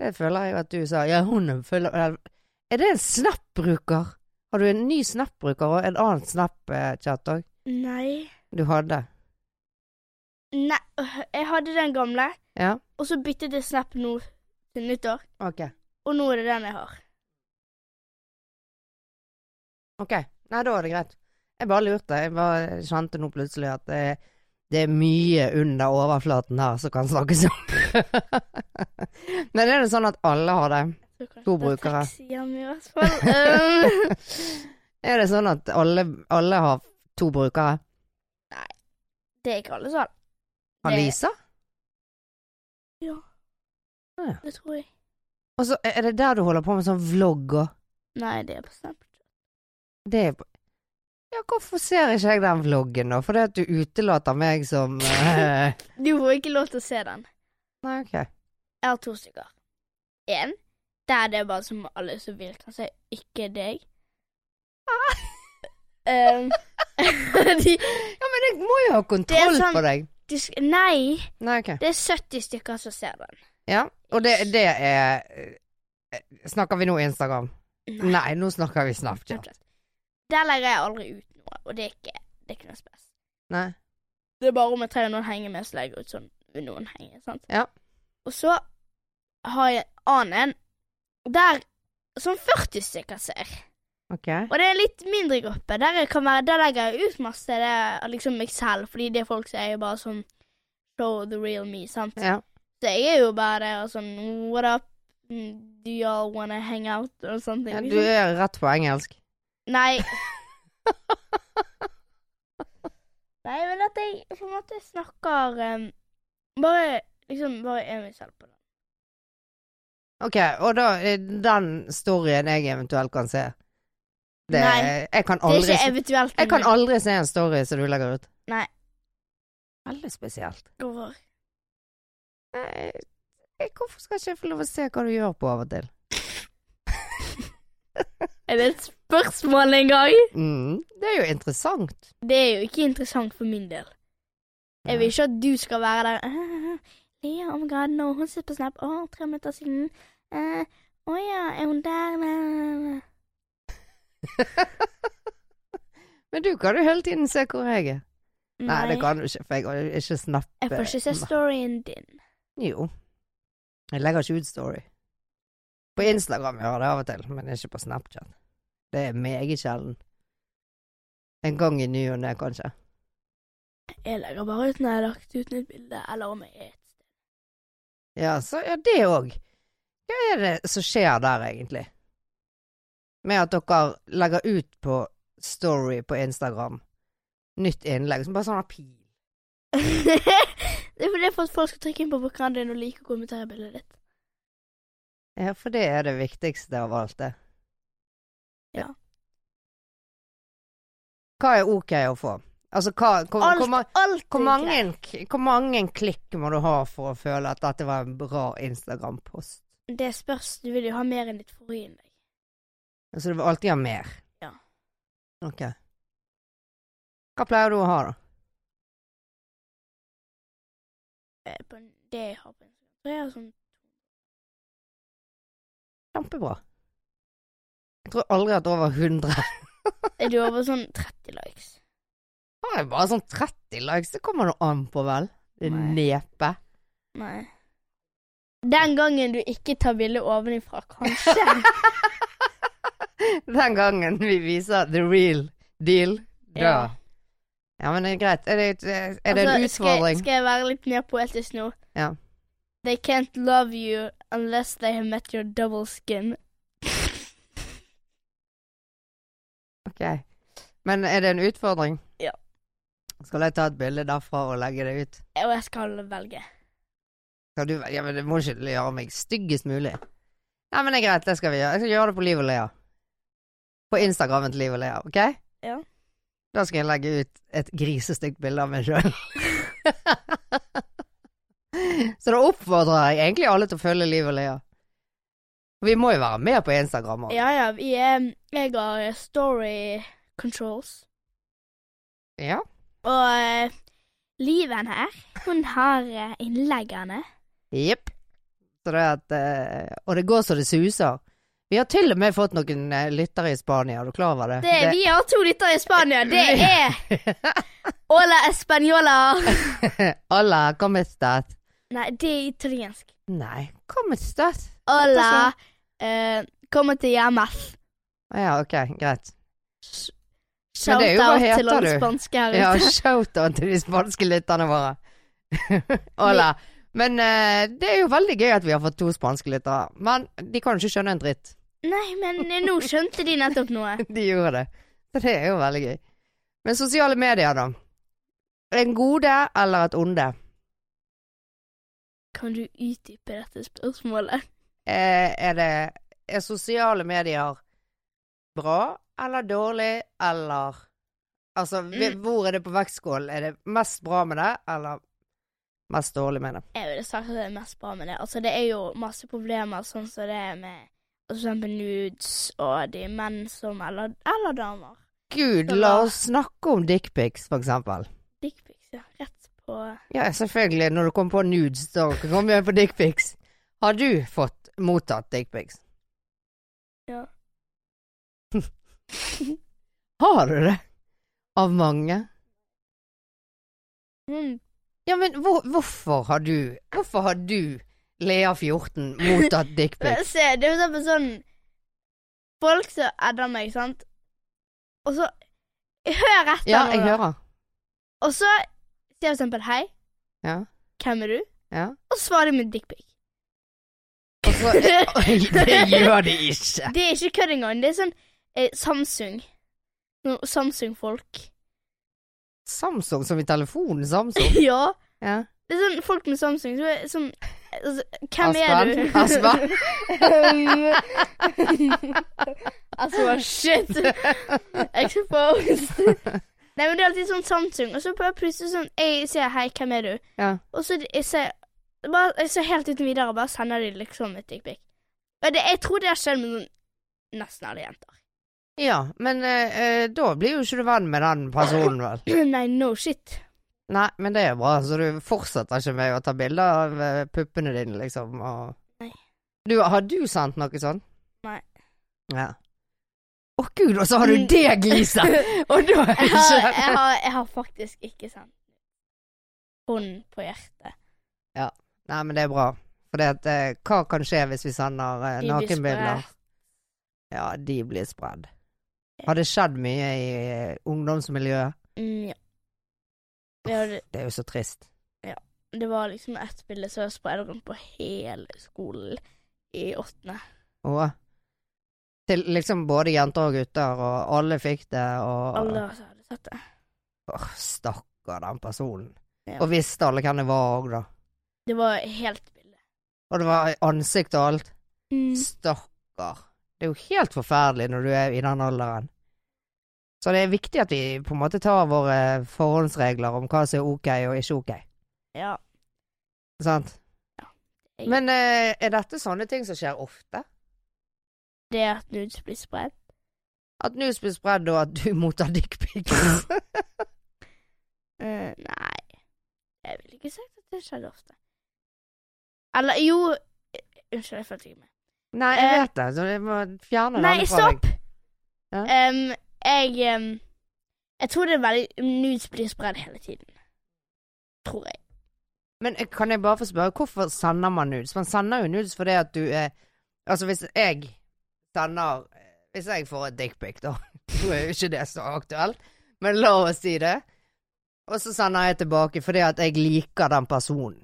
Det føler jeg at du sa. Ja, hun føler Er det en Snap-bruker? Har du en ny Snap-bruker og en annen Snap-chat òg? Nei. Du hadde? Nei. øh, Jeg hadde den gamle, Ja? og så byttet jeg Snap nå til nyttår. Ok. Og nå er det den jeg har. Ok. Nei, da er det greit. Jeg bare lurte. Jeg bare kjente nå plutselig at det, det er mye under overflaten her som kan snakkes om. <laughs> Men er det sånn at alle har det? To er brukere. <laughs> Um, Er det sånn at alle, alle har to brukere? Nei, det er ikke alle sånn. Har Lisa? Ja. Ja. Det tror jeg. Og så er det der du holder på med sånn vlogg og Nei, det er på Snapchat. Det er på- Ja, hvorfor ser ikke jeg den vloggen, da? Fordi at du utelater meg som eh, <laughs> Du får ikke lov til å se den. Nei, ok. Jeg har to stykker. En der det er bare som alle som vil kan se, ikke deg. <laughs> um, <laughs> de, Ja, men jeg må jo ha kontroll sånn- på deg. de, nei, Nei, ok. det er 70 stykker som ser den. Ja, og det, det er eh, Snakker vi nå Instagram? Nei, nå snakker vi Snapchat. Der legger jeg aldri ut noe, og det er ikke, det er ikke noe spes. Nei. Det er bare om jeg trenger noen henge med, så legger jeg ut sånn vil noen henge, sant. Ja. Og så har jeg en annen der som 40 stykker ser. Ok. Og det er en litt mindre gruppe. Der, være, der legger jeg ut masse det er liksom meg selv, fordi det er folk som er jo bare sånn show the real me, sant. Ja. Så jeg er jo bare der og sånn what up, Mm, do y'all wanna hang out, og sånne ting. ja. Du liksom. er rett på engelsk. Nei. <laughs> Nei, men at jeg på en måte snakker um, Bare liksom Bare er meg selv på den. Ok, og da er den storyen jeg eventuelt kan se det, Nei, jeg kan Det er aldri ikke eventuelt. Jeg kan aldri se en story som du legger ut. Nei. Veldig spesielt. Hvorfor? Nei, hvorfor skal ikke jeg få lov å se hva du gjør på av og til? Er det et spørsmål engang? Mm, det er jo interessant. Det er jo ikke interessant for min del. Jeg vil ikke at du skal være der «Ah, Lea, oh my god, nå hun sitter på Snap. Å, tre minutter siden. Eh, Å ja, er hun der? <laughs> Men du kan jo hele tiden se hvor jeg er. Nei, Nei, det kan du ikke, for jeg har ikke snappe. Jeg får ikke se storyen din. Jo. Jeg legger ikke ut story. På Instagram gjør jeg det av og til, men ikke på Snapchat. Det er meget sjelden. En gang i ny og ne, kanskje. Jeg legger bare ut når jeg har lagt ut nytt bilde, eller om jeg er et sted. Ja, så ja, det òg. Hva er det som skjer der, egentlig? Med at dere legger ut på story på Instagram nytt innlegg, som bare sånn pil. <laughs> det er fordi for at folk skal trykke inn på bakgrunnen din og like og kommentere bildet ditt. Ja, for det er det viktigste av alt, det. Ja. Hva er ok å få? Altså, hva, hvor, Alt, hvor, alt hvor, er mange, hvor mange klikk må du ha for å føle at dette var en bra Instagram-post? Det spørs. Du vil jo ha mer enn ditt forrige innlegg. Altså, du vil alltid ha mer? Ja. Ok. Hva pleier du å ha, da? Eh, det jeg har på Instagram. Så jeg har sånn Kjempebra. Jeg tror aldri at over 100 <laughs> Er du over sånn 30 likes? har jeg bare sånn 30 likes. Det kommer noe an på, vel? Det Nei. nepe. Nei. Den gangen du ikke tar bilde ovenifra, kanskje. <laughs> Den gangen vi viser the real deal, da Ja. Ja, men det er greit. Er det, er det en utfordring? Skal, jeg- skal jeg være litt mer poetisk nå? Ja. They can't love you unless they have met your double skin. Ok. Men er det en utfordring? Ja. Skal jeg ta et bilde derfra og legge det ut? Og jeg skal velge. Skal du, ja, men det må ikke gjøre meg styggest mulig. Nei, men det er greit, det skal vi gjøre. Jeg skal gjøre det på Liv og Lea. På Instagrammen til Liv og Lea, ok? Ja. Da skal jeg legge ut et grisestygt bilde av meg sjøl. <laughs> Så da oppfordrer jeg egentlig alle til å følge Liv og Lea. Vi må jo være med på Instagram Også. Ja ja, vi er Jeg har story controls. Ja. Og eh, Liven her, hun har eh, innleggene. Jepp. Eh, Og det går så det suser. Vi har til og med fått noen lyttere i Spania, er du klar over det? Det, Vi har to lyttere i Spania. Det er <laughs> Hola Española. Hola, <laughs> come estás? Nei, det er italiensk. Nei, come stas? Hola. Uh, Kommer til. Å Ja, ok, greit. Shout er jo hva out til de alle spanske her Ja, shout-out til de spanske lytterne våre. <laughs> Hola, Men uh, det er jo veldig gøy at vi har fått to spanske lyttere. Men de kan jo ikke skjønne en dritt. Nei, men nå skjønte de nettopp noe. <laughs> De gjorde det. Så det er jo veldig gøy. Men sosiale medier, da. En gode eller et onde? Kan du utdype dette spørsmålet? Eh, er det Er sosiale medier bra eller dårlig, eller Altså, Mm. hvor er det på vektskålen? Er det mest bra med det, eller mest dårlig med det? Jeg ville sagt at det er mest bra med det. Altså, det er jo masse problemer, sånn som det er med for eksempel nudes og de menn som Eller, eller damer. Gud, la oss snakke om dickpics, for eksempel. Dickpics, ja. Rett på Ja, selvfølgelig. Når du kommer på nudes, da kommer jeg på dickpics. Har du fått mottatt dickpics? Ja. <laughs> Har du det? Av mange? mm. Ja, men hvor, hvorfor har du Hvorfor har du, Lea 14, mottatt <laughs> dickpics? Se, det er jo sånn sånn Folk som adder meg, sant, og så Hør etter Ja, nå, jeg da. hører. Og så sier for eksempel hei, Ja. hvem er du? ja. Og svarer med dickpic. Og så Oi, <laughs> det gjør de ikke. Det er ikke kødd engang. Det er sånn eh, Samsung. Samsung-folk. Samsung som i telefonen Samsung. <laughs> ja. Ja. Det er sånn folk med Samsung som er sånn altså, Hvem er Aspen? du? altså, <laughs> shit. Exposed. Nei, men det er alltid sånn Samsung, og så bare plutselig sånn Jeg sier hei, hvem er du? Ja. Og så jeg ser, bare, jeg ser helt uten videre, bare sender de liksom et dickpic. Og jeg tror det har skjedd med sånn nesten alle jenter. ja, men eh, eh, da blir jo ikke du venn med den personen, vel? <clears throat> Nei, no shit. Nei, men det er bra, så du fortsetter ikke med å ta bilder av eh, puppene dine, liksom, og Nei. Du, har du sendt noe sånt? Nei. Ja. Å gud, og så har du Mm. det gliset! <laughs> Og da er Jeg har, ikke jeg har, jeg har faktisk ikke sendt hånden på hjertet. Ja. Nei, men det er bra. For det at, eh, hva kan skje hvis vi sender eh, nakenbilder? Ja, de blir spredd. Har det skjedd mye i eh, ungdomsmiljøet? Mm, ja. Det, Det er jo så trist. Ja. det var liksom ett bilde som var spredt rundt på hele skolen i åttende. Og til liksom både jenter og gutter, og alle fikk det, og Alle hadde sett det. Åh, Stakkar den personen. Ja. Og visste alle hvem det var òg, da. Det var helt bilde. Og det var ansikt og alt. Mm. Stakkar. Det er jo helt forferdelig når du er i den alderen. Så det er viktig at vi på en måte tar våre forhåndsregler om hva som er ok og ikke ok. Ja. Sant? Jeg, Men eh, er dette sånne ting som skjer ofte? Det at nudes blir spredd? At nudes blir spredd, og at du <laughs> mottar dickpics? <laughs> Eh, Nei. Jeg ville ikke sagt at det skjedde ofte. Eller jo eh, Unnskyld, jeg følte ikke med. Nei, jeg uh, vet det, så jeg må fjerne Nei, den fra stopp! deg. Ja? Em, jeg um, Jeg tror det er veldig Nudes blir spredd hele tiden. Tror jeg. Men kan jeg bare få spørre, hvorfor sender man nudes? Man sender jo nudes fordi at du er Altså, hvis jeg sender Hvis jeg får et dickpic, da <laughs> Nå er jo ikke det så aktuelt, men la oss si det. Og så sender jeg tilbake fordi at jeg liker den personen.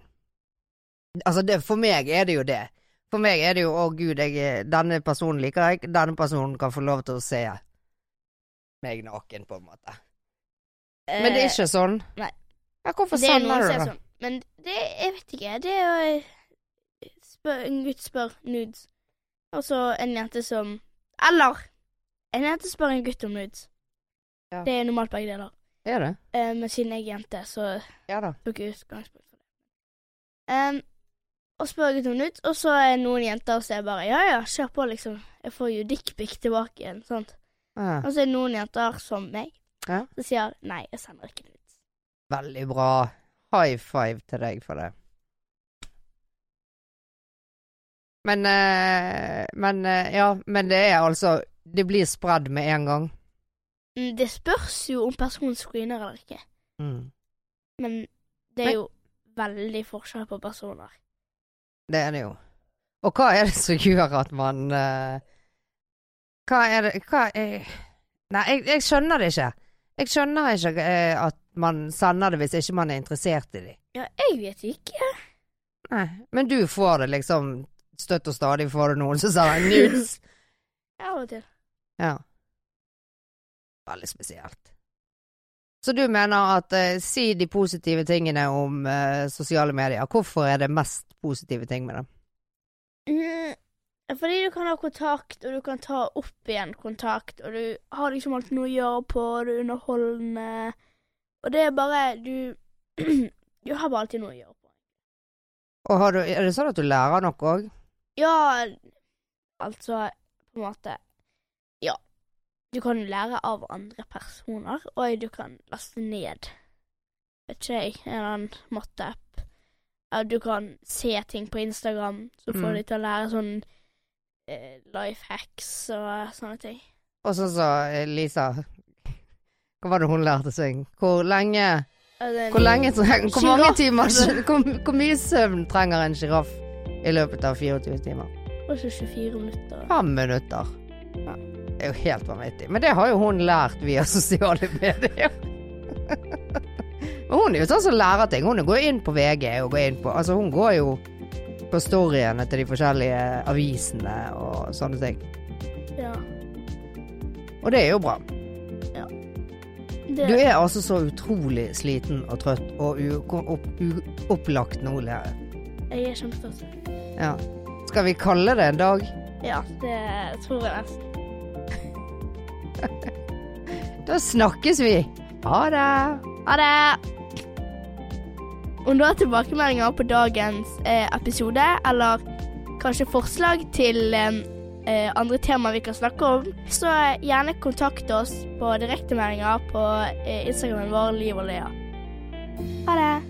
Altså, det, for meg er det jo det. For meg er det jo 'Å, gud, jeg, denne personen liker jeg. Denne personen kan få lov til å se meg naken', på en måte. Men det er ikke sånn? Eh, nei. Ja, hvorfor Det er sender du det? sånn. Men det Jeg vet ikke. Det er jo eh, spør, En gutt spør nudes, og så en jente som Eller en jente spør en gutt om nudes. Ja. Det er normalt begge deler. Er det? Eh, men siden jeg er jente, så Ja da. tok jeg utgangspunkt for det. Um, og spør gutt om nudes, og så er noen jenter som er bare Ja ja, kjør på, liksom. Jeg får jo dickpic tilbake igjen. Sant? Ja. Og så er det noen jenter som meg, Ja. som sier nei, jeg sender ikke nudes. Veldig bra. High five til deg for det. Men eh, Men eh, ja, men det er altså Det blir spredd med en gang. Mm, Det spørs jo om personen screener eller ikke. Mm. Men det er Men- jo veldig forskjell på personer. Det er det jo. Og hva er det som <laughs> gjør at man eh, Hva er det Hva er Nei, jeg, jeg skjønner det ikke. Jeg skjønner ikke at man sender det hvis ikke man er interessert i det. Ja, jeg vet ikke. Nei. Men du får det liksom støtt og stadig får du noen som sier nudes. Ja, Av og til. Ja. Veldig spesielt. Så du mener at eh, si de positive tingene om eh, sosiale medier. Hvorfor er det mest positive ting med dem? Mm, fordi du kan ha kontakt, og du kan ta opp igjen kontakt, og du har liksom alltid noe å gjøre på, og du er underholdende. Og det er bare Du <clears throat> Du har bare alltid noe å gjøre på. Og har du, er det sånn at du lærer noe òg? Ja, altså På en måte Ja. Du kan lære av andre personer, og du kan laste ned Vet ikke jeg, en eller annen matteapp. Du kan se ting på Instagram, så får Mm. deg til å lære sånn eh, life hacks og sånne ting. Og sånn som Lisa Hva var det hun lærte seg? Hvor lenge Hvor lenge Hvor mange timer hvor, hvor mye søvn trenger en sjiraff i løpet av 24 timer? Kanskje 24 minutter. 5 minutter. Ja, det er jo helt vanvittig. Men det har jo hun lært via <laughs> sosiale medier. Men hun er jo sånn som lærer ting. Hun går inn på VG og går inn på Altså, hun går jo på storyene til de forskjellige avisene og sånne ting. Ja. Og det er jo bra. Det, Du er altså så utrolig sliten og trøtt og uopplagt opp, lærer opplagt nå, Lea. Jeg er kjempetrøtt. Ja. Skal vi kalle det en dag? Ja, det tror jeg nesten. <laughs> Da snakkes vi. Ha det. Ha det! Om du har tilbakemeldinger på dagens eh, episode, eller kanskje forslag til eh, eh, andre temaer vi kan snakke om, så gjerne kontakt oss på direktemeldinger på eh, Instagramen vår Liv og Lea. Ha det!